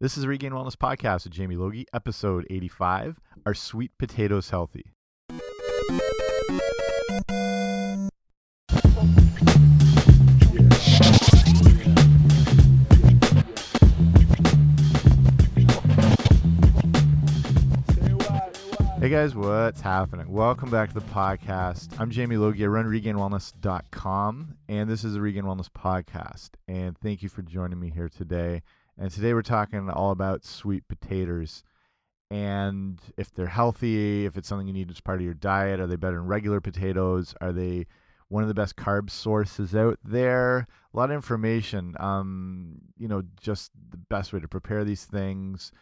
This is the Regain Wellness Podcast with Jamie Logie, episode 85 Are Sweet Potatoes Healthy? Hey guys, what's happening? Welcome back to the podcast. I'm Jamie Logie. I run regainwellness.com, and this is the Regain Wellness Podcast. And thank you for joining me here today. And today we're talking all about sweet potatoes and if they're healthy, if it's something you need as part of your diet. Are they better than regular potatoes? Are they one of the best carb sources out there? A lot of information. Um, you know, just the best way to prepare these things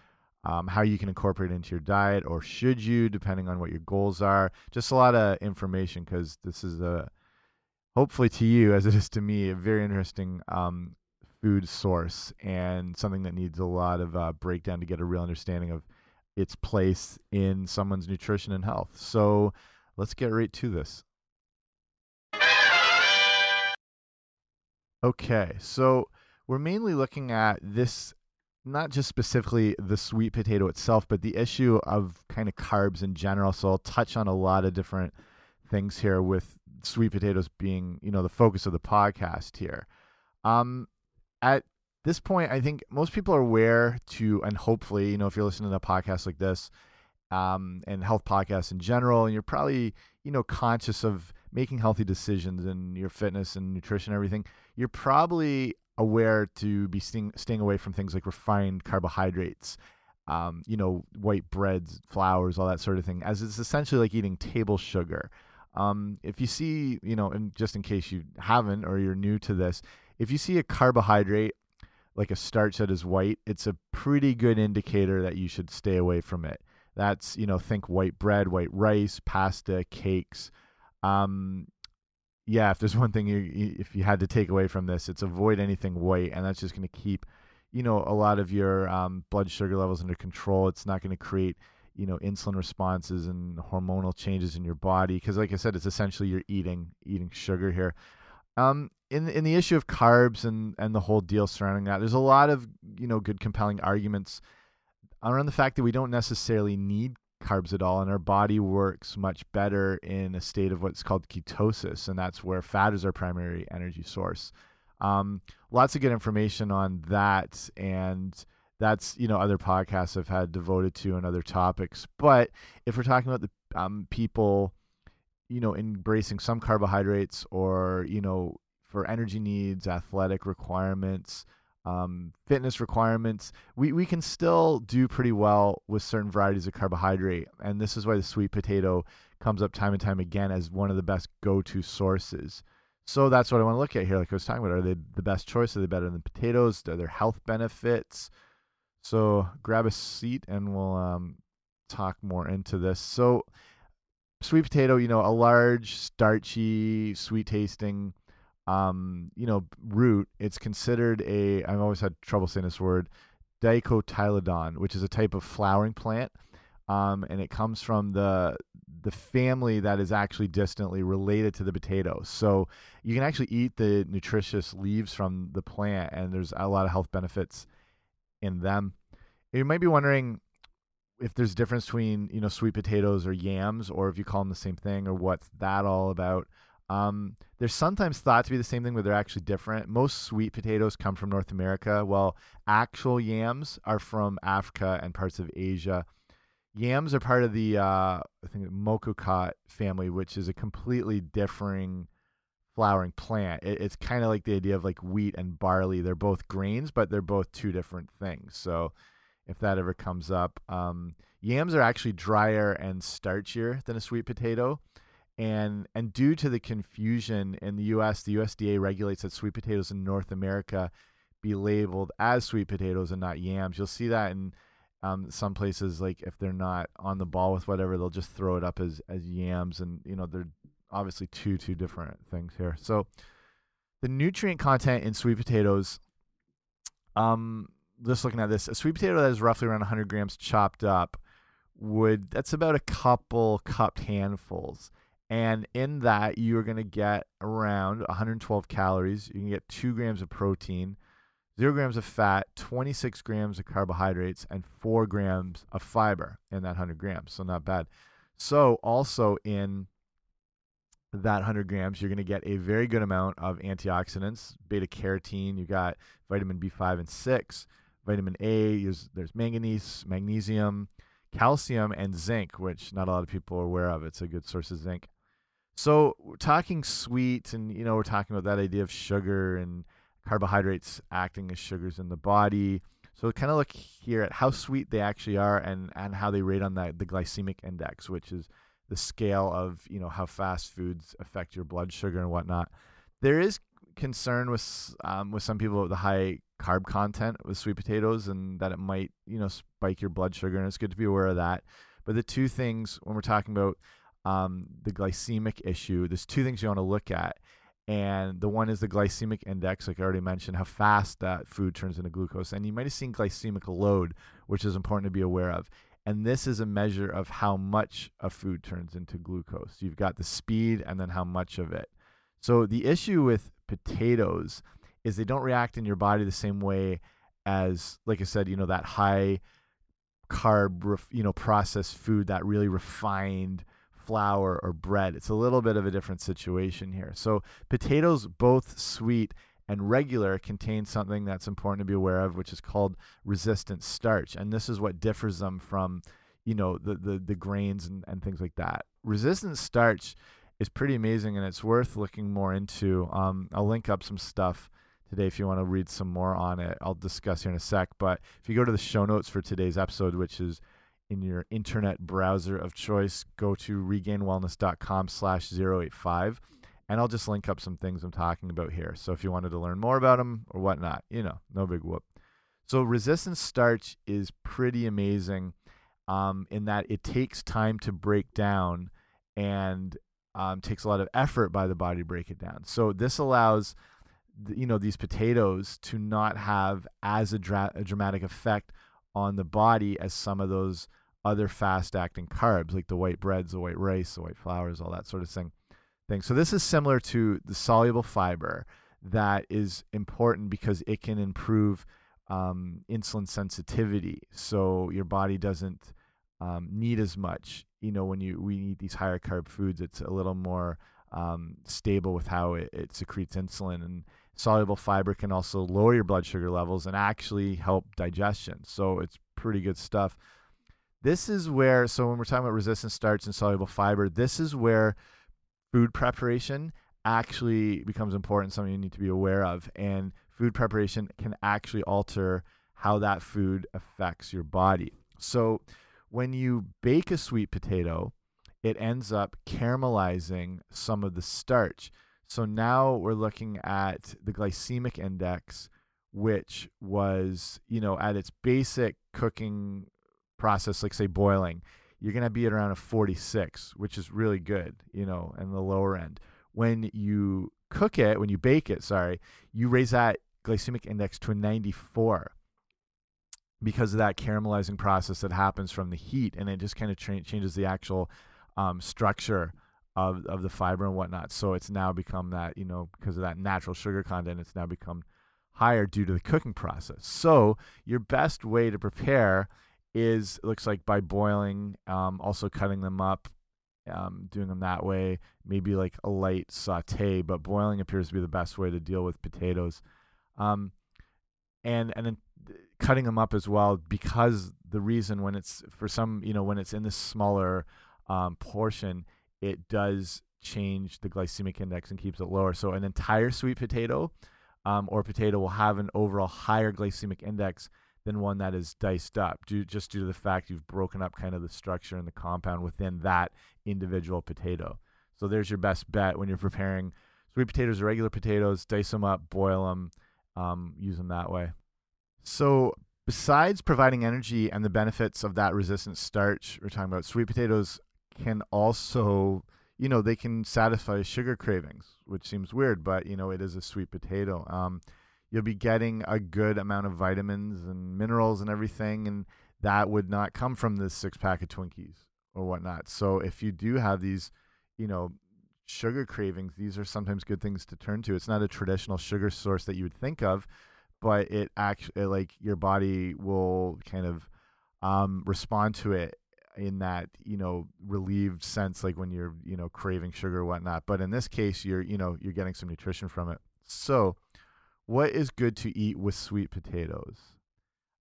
um, how you can incorporate it into your diet, or should you, depending on what your goals are. Just a lot of information because this is a hopefully to you as it is to me a very interesting um, food source and something that needs a lot of uh, breakdown to get a real understanding of its place in someone's nutrition and health. So let's get right to this. Okay, so we're mainly looking at this not just specifically the sweet potato itself, but the issue of kind of carbs in general. So I'll touch on a lot of different things here with sweet potatoes being, you know, the focus of the podcast here. Um, at this point, I think most people are aware to, and hopefully, you know, if you're listening to a podcast like this, um, and health podcasts in general, and you're probably, you know, conscious of making healthy decisions in your fitness and nutrition and everything, you're probably aware to be staying, staying away from things like refined carbohydrates, um, you know, white breads, flours, all that sort of thing, as it's essentially like eating table sugar. Um, if you see, you know, and just in case you haven't or you're new to this, if you see a carbohydrate like a starch that is white, it's a pretty good indicator that you should stay away from it. That's, you know, think white bread, white rice, pasta, cakes. Um, yeah, if there's one thing you if you had to take away from this, it's avoid anything white, and that's just going to keep, you know, a lot of your um, blood sugar levels under control. It's not going to create, you know, insulin responses and hormonal changes in your body because, like I said, it's essentially you're eating eating sugar here. Um, in in the issue of carbs and and the whole deal surrounding that, there's a lot of you know good compelling arguments around the fact that we don't necessarily need carbs at all, and our body works much better in a state of what's called ketosis, and that's where fat is our primary energy source. Um, lots of good information on that, and that's you know other podcasts I've had devoted to and other topics. But if we're talking about the um, people, you know, embracing some carbohydrates or you know for energy needs, athletic requirements, um, fitness requirements, we, we can still do pretty well with certain varieties of carbohydrate. And this is why the sweet potato comes up time and time again as one of the best go to sources. So that's what I want to look at here. Like I was talking about, are they the best choice? Are they better than potatoes? Are there health benefits? So grab a seat and we'll um, talk more into this. So, sweet potato, you know, a large, starchy, sweet tasting um, you know, root, it's considered a, I've always had trouble saying this word, dicotyledon, which is a type of flowering plant. Um, and it comes from the the family that is actually distantly related to the potato. So you can actually eat the nutritious leaves from the plant, and there's a lot of health benefits in them. You might be wondering if there's a difference between you know sweet potatoes or yams, or if you call them the same thing, or what's that all about. Um, they're sometimes thought to be the same thing, but they're actually different. Most sweet potatoes come from North America, while actual yams are from Africa and parts of Asia. Yams are part of the uh, I think monocot family, which is a completely differing flowering plant. It, it's kind of like the idea of like wheat and barley. They're both grains, but they're both two different things. So if that ever comes up, um, yams are actually drier and starchier than a sweet potato and and due to the confusion in the U.S., the USDA regulates that sweet potatoes in North America be labeled as sweet potatoes and not yams. You'll see that in um, some places, like if they're not on the ball with whatever, they'll just throw it up as as yams, and you know they're obviously two two different things here. So the nutrient content in sweet potatoes. Um, just looking at this, a sweet potato that is roughly around 100 grams chopped up would that's about a couple cupped handfuls and in that, you're going to get around 112 calories. You can get two grams of protein. zero grams of fat, 26 grams of carbohydrates, and four grams of fiber in that 100 grams. So not bad. So also in that 100 grams, you're going to get a very good amount of antioxidants, beta carotene. You got vitamin B5 and 6, vitamin A. There's, there's manganese, magnesium, calcium, and zinc, which not a lot of people are aware of. It's a good source of zinc. So we're talking sweet, and you know we're talking about that idea of sugar and carbohydrates acting as sugars in the body. So kind of look here at how sweet they actually are and, and how they rate on that the glycemic index, which is the scale of you know how fast foods affect your blood sugar and whatnot. There is concern with um, with some people with the high carb content with sweet potatoes and that it might you know spike your blood sugar, and it's good to be aware of that. But the two things when we're talking about um, the glycemic issue, there's two things you want to look at and the one is the glycemic index, like I already mentioned, how fast that food turns into glucose. And you might have seen glycemic load, which is important to be aware of. And this is a measure of how much a food turns into glucose. You've got the speed and then how much of it. So the issue with potatoes is they don't react in your body the same way as, like I said, you know, that high carb, you know, processed food, that really refined flour or bread. It's a little bit of a different situation here. So potatoes, both sweet and regular, contain something that's important to be aware of, which is called resistant starch. And this is what differs them from, you know, the the, the grains and, and things like that. Resistant starch is pretty amazing and it's worth looking more into. Um, I'll link up some stuff today if you want to read some more on it. I'll discuss here in a sec. But if you go to the show notes for today's episode, which is in your internet browser of choice, go to regainedwellness.com slash 085 and I'll just link up some things I'm talking about here. So if you wanted to learn more about them or whatnot, you know, no big whoop. So resistant starch is pretty amazing um, in that it takes time to break down and um, takes a lot of effort by the body to break it down. So this allows, you know, these potatoes to not have as a, dra a dramatic effect on the body as some of those other fast acting carbs like the white breads, the white rice, the white flours, all that sort of thing. Thing. So this is similar to the soluble fiber that is important because it can improve um, insulin sensitivity. So your body doesn't um, need as much. You know, when you we eat these higher carb foods, it's a little more um, stable with how it, it secretes insulin and soluble fiber can also lower your blood sugar levels and actually help digestion. So it's pretty good stuff. This is where, so when we're talking about resistant starch and soluble fiber, this is where food preparation actually becomes important, something you need to be aware of. And food preparation can actually alter how that food affects your body. So when you bake a sweet potato, it ends up caramelizing some of the starch. So now we're looking at the glycemic index, which was, you know, at its basic cooking process, like say boiling, you're going to be at around a 46, which is really good, you know, and the lower end. When you cook it, when you bake it, sorry, you raise that glycemic index to a 94 because of that caramelizing process that happens from the heat and it just kind of changes the actual um, structure of of the fiber and whatnot. So it's now become that you know because of that natural sugar content, it's now become higher due to the cooking process. So your best way to prepare is looks like by boiling, um, also cutting them up, um, doing them that way. Maybe like a light saute, but boiling appears to be the best way to deal with potatoes. Um, and and cutting them up as well because the reason when it's for some you know when it's in this smaller um, portion it does change the glycemic index and keeps it lower. So an entire sweet potato um, or potato will have an overall higher glycemic index than one that is diced up, due, just due to the fact you've broken up kind of the structure and the compound within that individual potato. So there's your best bet when you're preparing sweet potatoes or regular potatoes. Dice them up, boil them, um, use them that way. So besides providing energy and the benefits of that resistant starch, we're talking about sweet potatoes can also you know they can satisfy sugar cravings which seems weird but you know it is a sweet potato. Um, you'll be getting a good amount of vitamins and minerals and everything and that would not come from this six pack of twinkies or whatnot. So if you do have these you know sugar cravings these are sometimes good things to turn to. It's not a traditional sugar source that you would think of but it actually like your body will kind of um, respond to it in that you know relieved sense like when you're you know craving sugar or whatnot. But in this case you're you know you're getting some nutrition from it. So what is good to eat with sweet potatoes?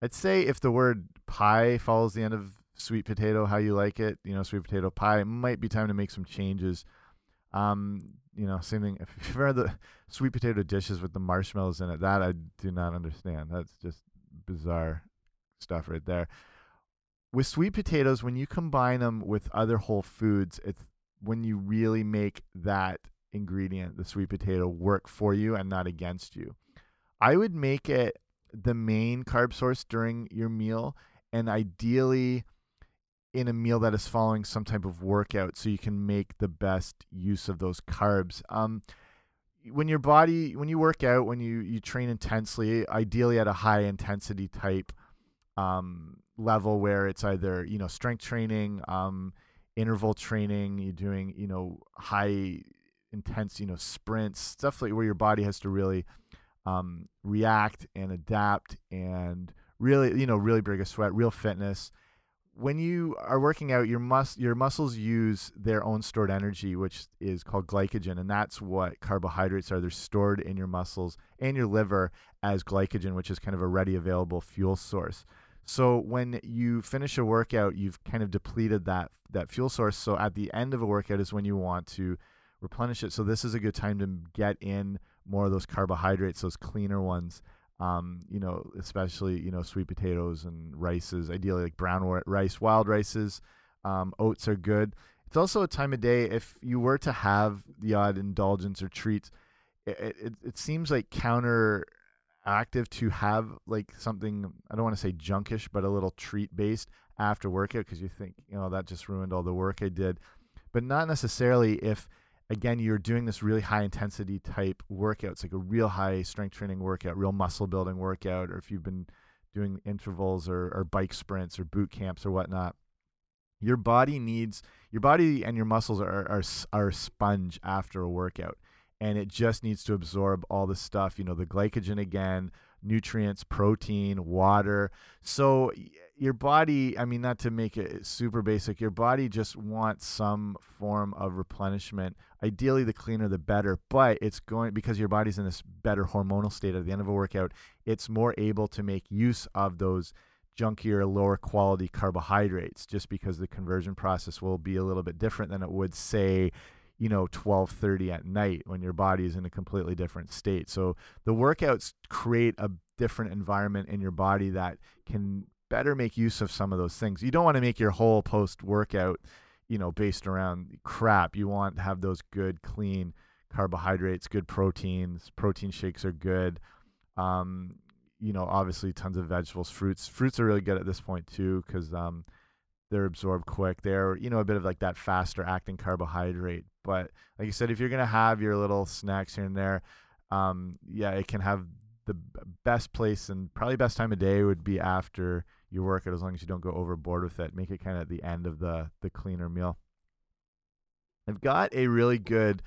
I'd say if the word pie follows the end of sweet potato how you like it you know sweet potato pie might be time to make some changes. Um you know same thing if you've heard the sweet potato dishes with the marshmallows in it that i do not understand that's just bizarre stuff right there with sweet potatoes, when you combine them with other whole foods, it's when you really make that ingredient, the sweet potato, work for you and not against you. I would make it the main carb source during your meal and ideally in a meal that is following some type of workout so you can make the best use of those carbs. Um, when your body when you work out when you you train intensely ideally at a high intensity type um, level where it's either you know strength training, um, interval training, you're doing you know high intense you know sprints, stuff like where your body has to really um, react and adapt and really you know really break a sweat, real fitness. When you are working out, your mus your muscles use their own stored energy, which is called glycogen, and that's what carbohydrates are. They're stored in your muscles and your liver as glycogen, which is kind of a ready available fuel source. So when you finish a workout, you've kind of depleted that that fuel source. So at the end of a workout is when you want to replenish it. So this is a good time to get in more of those carbohydrates, those cleaner ones. Um, you know, especially you know sweet potatoes and rices. Ideally, like brown rice, wild rices. Um, oats are good. It's also a time of day if you were to have the odd indulgence or treat. It, it, it seems like counteractive to have like something I don't want to say junkish, but a little treat based after workout because you think you know that just ruined all the work I did, but not necessarily if again you're doing this really high intensity type workout. It's like a real high strength training workout, real muscle building workout, or if you've been doing intervals or, or bike sprints or boot camps or whatnot. Your body needs your body and your muscles are, are are a sponge after a workout and it just needs to absorb all the stuff, you know, the glycogen again, nutrients, protein, water. So your body, I mean, not to make it super basic, your body just wants some form of replenishment. Ideally, the cleaner, the better, but it's going because your body's in this better hormonal state at the end of a workout, it's more able to make use of those junkier, lower quality carbohydrates just because the conversion process will be a little bit different than it would, say, you know 12:30 at night when your body is in a completely different state. So the workouts create a different environment in your body that can better make use of some of those things. You don't want to make your whole post workout, you know, based around crap. You want to have those good clean carbohydrates, good proteins. Protein shakes are good. Um, you know, obviously tons of vegetables, fruits. Fruits are really good at this point too cuz um, they're absorbed quick. They're you know a bit of like that faster acting carbohydrate. But like you said, if you're gonna have your little snacks here and there, um, yeah, it can have the best place and probably best time of day would be after your workout, as long as you don't go overboard with it. Make it kind of at the end of the the cleaner meal. I've got a really good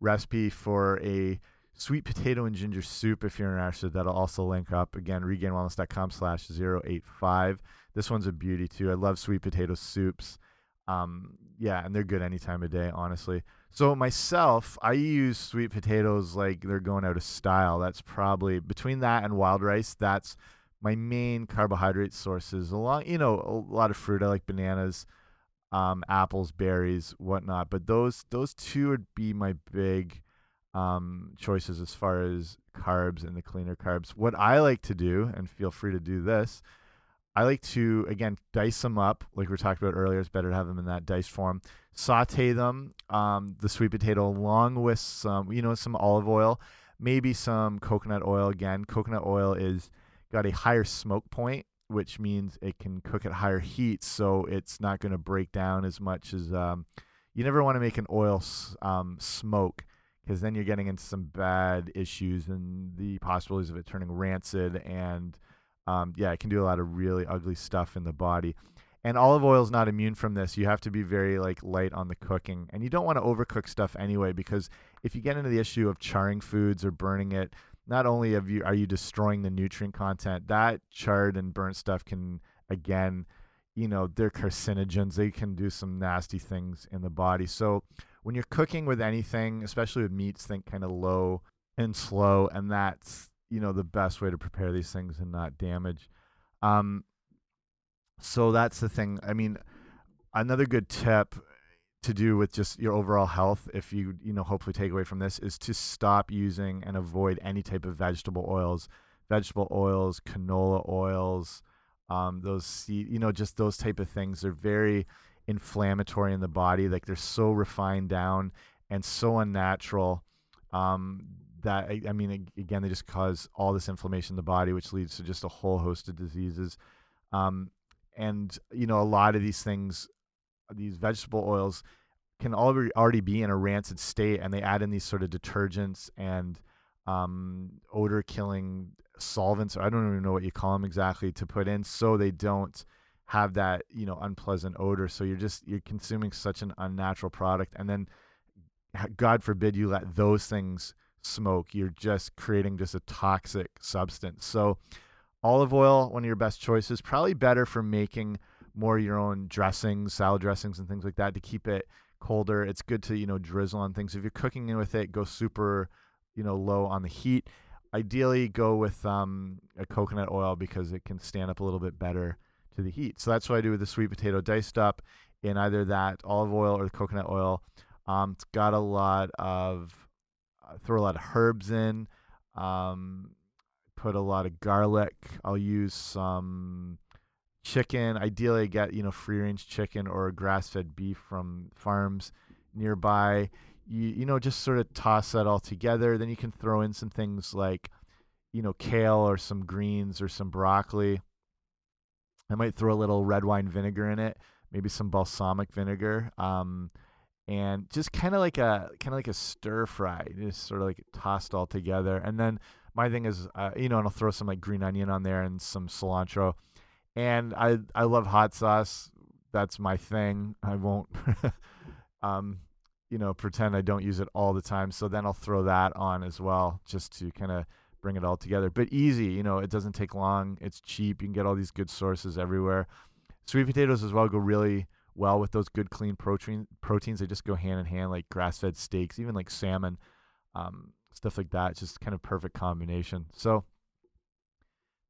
recipe for a sweet potato and ginger soup if you're interested that'll also link up. Again regainwellness.com slash 085 this one's a beauty too. I love sweet potato soups. Um, yeah and they're good any time of day honestly. So myself i use sweet potatoes like they're going out of style. That's probably between that and wild rice that's my main carbohydrate sources along you know a lot of fruit i like bananas um, apples berries whatnot but those those two would be my big um, choices as far as carbs and the cleaner carbs. What I like to do, and feel free to do this, I like to again dice them up, like we talked about earlier. It's better to have them in that diced form. Saute them, um, the sweet potato, along with some, you know, some olive oil, maybe some coconut oil. Again, coconut oil is got a higher smoke point, which means it can cook at higher heat, so it's not going to break down as much as. Um, you never want to make an oil um, smoke because then you're getting into some bad issues and the possibilities of it turning rancid and um, yeah, it can do a lot of really ugly stuff in the body. And olive oil is not immune from this. You have to be very like light on the cooking, and you don't want to overcook stuff anyway because if you get into the issue of charring foods or burning it, not only have you are you destroying the nutrient content, that charred and burnt stuff can again, you know, they're carcinogens. They can do some nasty things in the body. So when you're cooking with anything, especially with meats, think kind of low and slow, and that's you know the best way to prepare these things and not damage. Um, so that's the thing. I mean, another good tip to do with just your overall health if you you know hopefully take away from this is to stop using and avoid any type of vegetable oils vegetable oils canola oils um, those seed you know just those type of things. They're very inflammatory in the body like they're so refined down and so unnatural um, that I, I, mean again they just cause all this inflammation in the body which leads to just a whole host of diseases. Um, and you know a lot of these things these vegetable oils can already be in a rancid state, and they add in these sort of detergents and um, odor killing solvents. I don't even know what you call them exactly to put in, so they don't have that you know unpleasant odor. So you're just you're consuming such an unnatural product, and then God forbid you let those things smoke. You're just creating just a toxic substance. So olive oil, one of your best choices, probably better for making more your own dressings, salad dressings, and things like that to keep it colder. It's good to you know drizzle on things. If you're cooking with it, go super you know low on the heat. Ideally, go with um, a coconut oil because it can stand up a little bit better to the heat. So that's what I do with the sweet potato diced up in either that olive oil or the coconut oil. Um, it's got a lot of uh, throw a lot of herbs in. Um, put a lot of garlic. I'll use some chicken. Ideally, get you know free range chicken or grass fed beef from farms nearby. You you know just sort of toss that all together. Then you can throw in some things like you know kale or some greens or some broccoli. I might throw a little red wine vinegar in it, maybe some balsamic vinegar. Um, and just kind of like a kind of like a stir fry, just sort of like tossed all together. And then my thing is, uh, you know, and I'll throw some like green onion on there and some cilantro and I I love hot sauce. That's my thing. I won't, um, you know, pretend I don't use it all the time. So then I'll throw that on as well, just to kind of bring it all together. But easy, you know, it doesn't take long. It's cheap. You can get all these good sources everywhere. Sweet potatoes as well go really well with those good clean protein proteins. They just go hand in hand, like grass fed steaks, even like salmon, um, stuff like that. It's just kind of perfect combination. So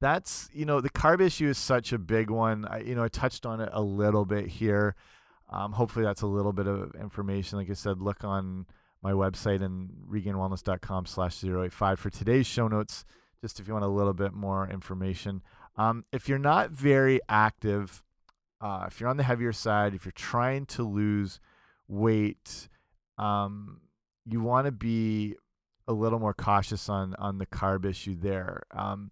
that's you know the carb issue is such a big one. I, you know I touched on it a little bit here. Um, hopefully that's a little bit of information. Like I said, look on my website and regainedwellness.com slash 085 for today's show notes, just if you want a little bit more information. Um, if you're not very active, uh, if you're on the heavier side, if you're trying to lose weight, um, you want to be a little more cautious on on the carb issue there. Um,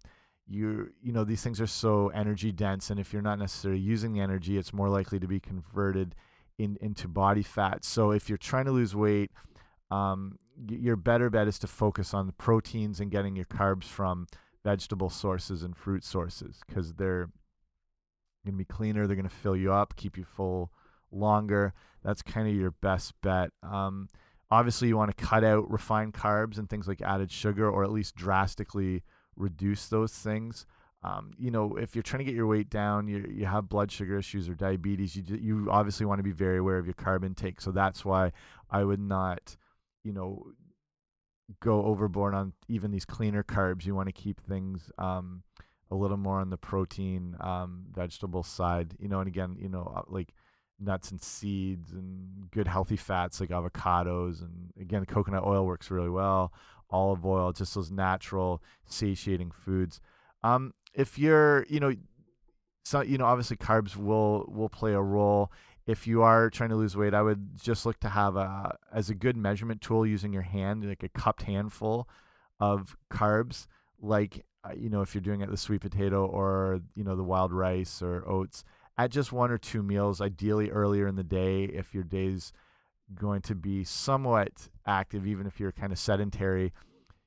you you know these things are so energy dense and if you're not necessarily using the energy it's more likely to be converted in into body fat. So if you're trying to lose weight um, your better bet is to focus on the proteins and getting your carbs from vegetable sources and fruit sources because they're going to be cleaner they're going to fill you up keep you full longer. That's kind of your best bet. Um, obviously you want to cut out refined carbs and things like added sugar or at least drastically reduce those things. Um, you know, if you're trying to get your weight down, you you have blood sugar issues or diabetes, you you obviously want to be very aware of your carb intake. So that's why I would not, you know, go overboard on even these cleaner carbs. You want to keep things um, a little more on the protein, um, vegetable side. You know, and again, you know, uh, like nuts and seeds and good healthy fats like avocados and again coconut oil works really well olive oil, just those natural satiating foods. Um, if you're, you know, so you know, obviously carbs will will play a role. If you are trying to lose weight, I would just look to have a as a good measurement tool using your hand, like a cupped handful of carbs, like uh, you know, if you're doing it the sweet potato or you know the wild rice or oats, at just one or two meals, ideally earlier in the day if your day's going to be somewhat active, even if you're kind of sedentary.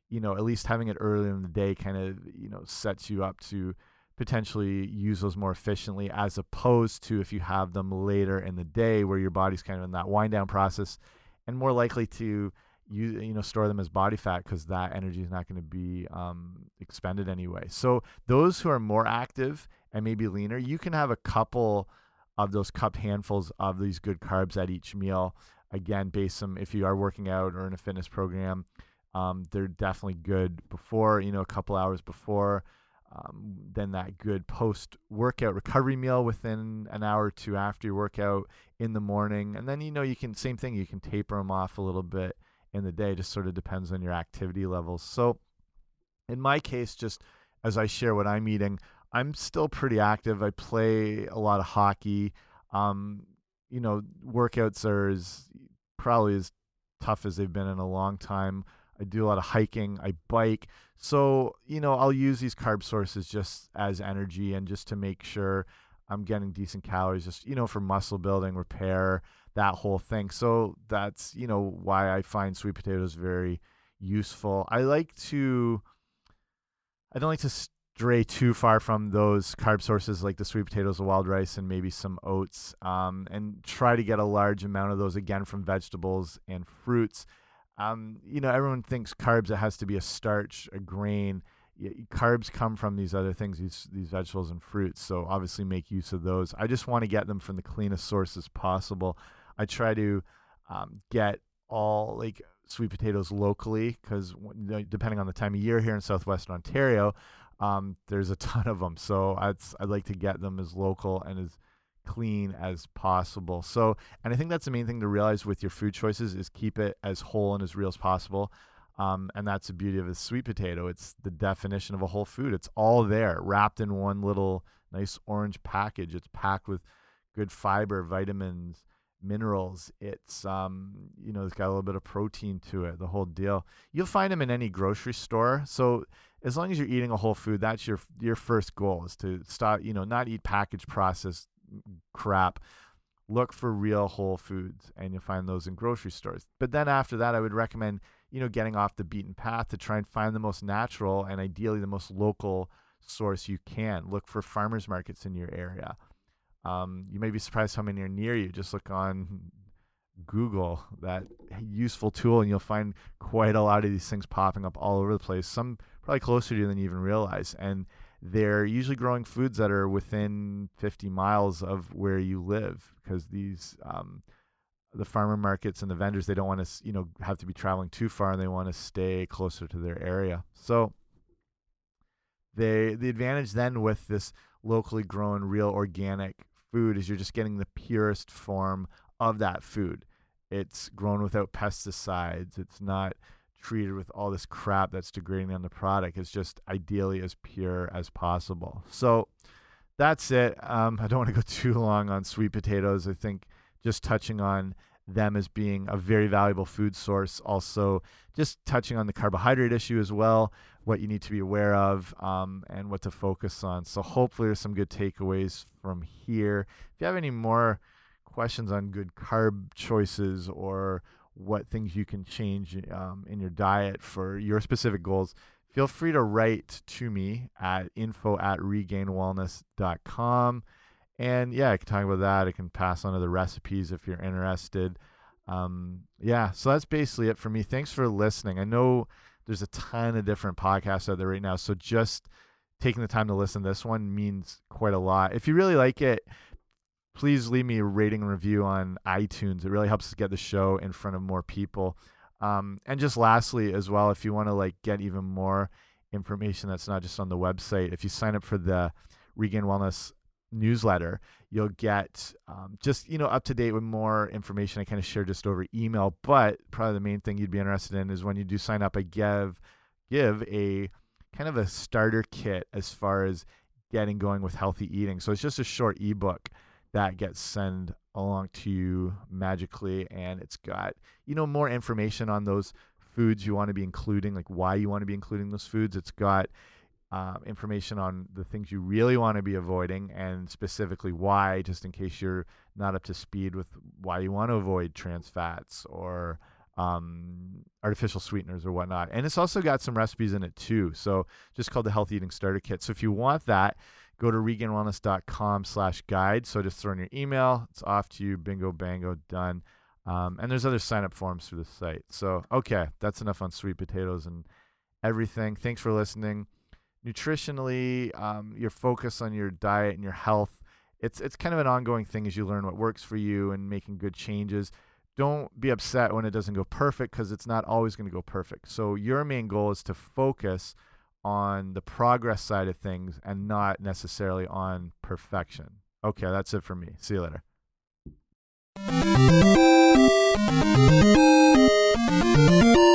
You know, at least having it early in the day kind of you know sets you up to potentially use those more efficiently, as opposed to if you have them later in the day where your body's kind of in that wind down process and more likely to you you know store them as body fat because that energy is not going to be um, expended anyway. So those who are more active and maybe leaner, you can have a couple of those cup handfuls of these good carbs at each meal. Again, based on if you are working out or in a fitness program, um, they're definitely good before you know a couple hours before. Um, then that good post workout recovery meal within an hour or two after your workout in the morning and then you know you can same thing you can taper them off a little bit in the day just sort of depends on your activity levels so in my case just as i share what i'm eating i'm still pretty active i play a lot of hockey um, you know workouts are as probably as tough as they've been in a long time I do a lot of hiking, I bike. So, you know, I'll use these carb sources just as energy and just to make sure I'm getting decent calories, just, you know, for muscle building, repair, that whole thing. So that's, you know, why I find sweet potatoes very useful. I like to, I don't like to stray too far from those carb sources like the sweet potatoes, the wild rice, and maybe some oats, um, and try to get a large amount of those again from vegetables and fruits um, you know, everyone thinks carbs it has to be a starch, a grain. Carbs come from these other things, these these vegetables and fruits. So obviously, make use of those. I just want to get them from the cleanest sources possible. I try to um, get all like sweet potatoes locally because depending on the time of year here in southwestern Ontario, um, there's a ton of them. So I'd I'd like to get them as local and as clean as possible. So, and I think that's the main thing to realize with your food choices is keep it as whole and as real as possible. Um, and that's the beauty of a sweet potato. It's the definition of a whole food. It's all there, wrapped in one little nice orange package. It's packed with good fiber, vitamins, minerals. It's um, you know, it's got a little bit of protein to it. The whole deal. You'll find them in any grocery store. So as long as you're eating a whole food, that's your your first goal is to stop. You know, not eat packaged processed crap. Look for real whole foods and you'll find those in grocery stores. But then after that i would recommend you know getting off the beaten path to try and find the most natural and ideally the most local source you can. Look for farmers markets in your area. Um, you may be surprised how many are near you. Just look on google that useful tool and you'll find quite a lot of these things popping up all over the place. Some probably closer to you than you even realize and they're usually growing foods that are within 50 miles of where you live because these um, the farmer markets and the vendors they don't want to you know have to be traveling too far and they want to stay closer to their area. So they the advantage then with this locally grown real organic food is you're just getting the purest form of that food. It's grown without pesticides. It's not treated with all this crap that's degrading on the product. It's just ideally as pure as possible. So that's it. Um, I don't want to go too long on sweet potatoes. I think just touching on them as being a very valuable food source. Also, just touching on the carbohydrate issue as well, what you need to be aware of, um, and what to focus on. So, hopefully, there's some good takeaways from here. If you have any more questions on good carb choices or what things you can change um, in your diet for your specific goals, feel free to write to me at info at regainwellness.com. And yeah, I can talk about that. I can pass on other recipes if you're interested. Um, yeah, so that's basically it for me. Thanks for listening. I know there's a ton of different podcasts out there right now, so just taking the time to listen to this one means quite a lot. If you really like it, please leave me a rating and review on iTunes. It really helps us get the show in front of more people. Um, and just lastly, as well, if you want to like get even more information that's not just on the website, if you sign up for the Regain Wellness newsletter, you'll get um, just you know up to date with more information. I kind of share just over email, but probably the main thing you'd be interested in is when you do sign up, I give give a kind of a starter kit as far as getting going with healthy eating. So it's just a short ebook that gets sent along to you magically and it's got you know more information on those foods you want to be including like why you want to be including those foods. It's got uh, information on the things you really want to be avoiding and specifically why just in case you're not up to speed with why you want to avoid trans fats or um, artificial sweeteners or whatnot and it's also got some recipes in it too so just called the healthy eating starter kit so if you want that go to regainwellness.com slash guide. So just throw in your email. It's off to you. Bingo, bango, done. Um, and there's other sign up forms through the site. So, okay, that's enough on sweet potatoes and everything. Thanks for listening. Nutritionally, um, your focus on your diet and your health. It's it's kind of an ongoing thing as you learn what works for you and making good changes. Don't be upset when it doesn't go perfect because it's not always going to go perfect. So your main goal is to focus on the progress side of things and not necessarily on perfection. Okay, that's it for me. See you later.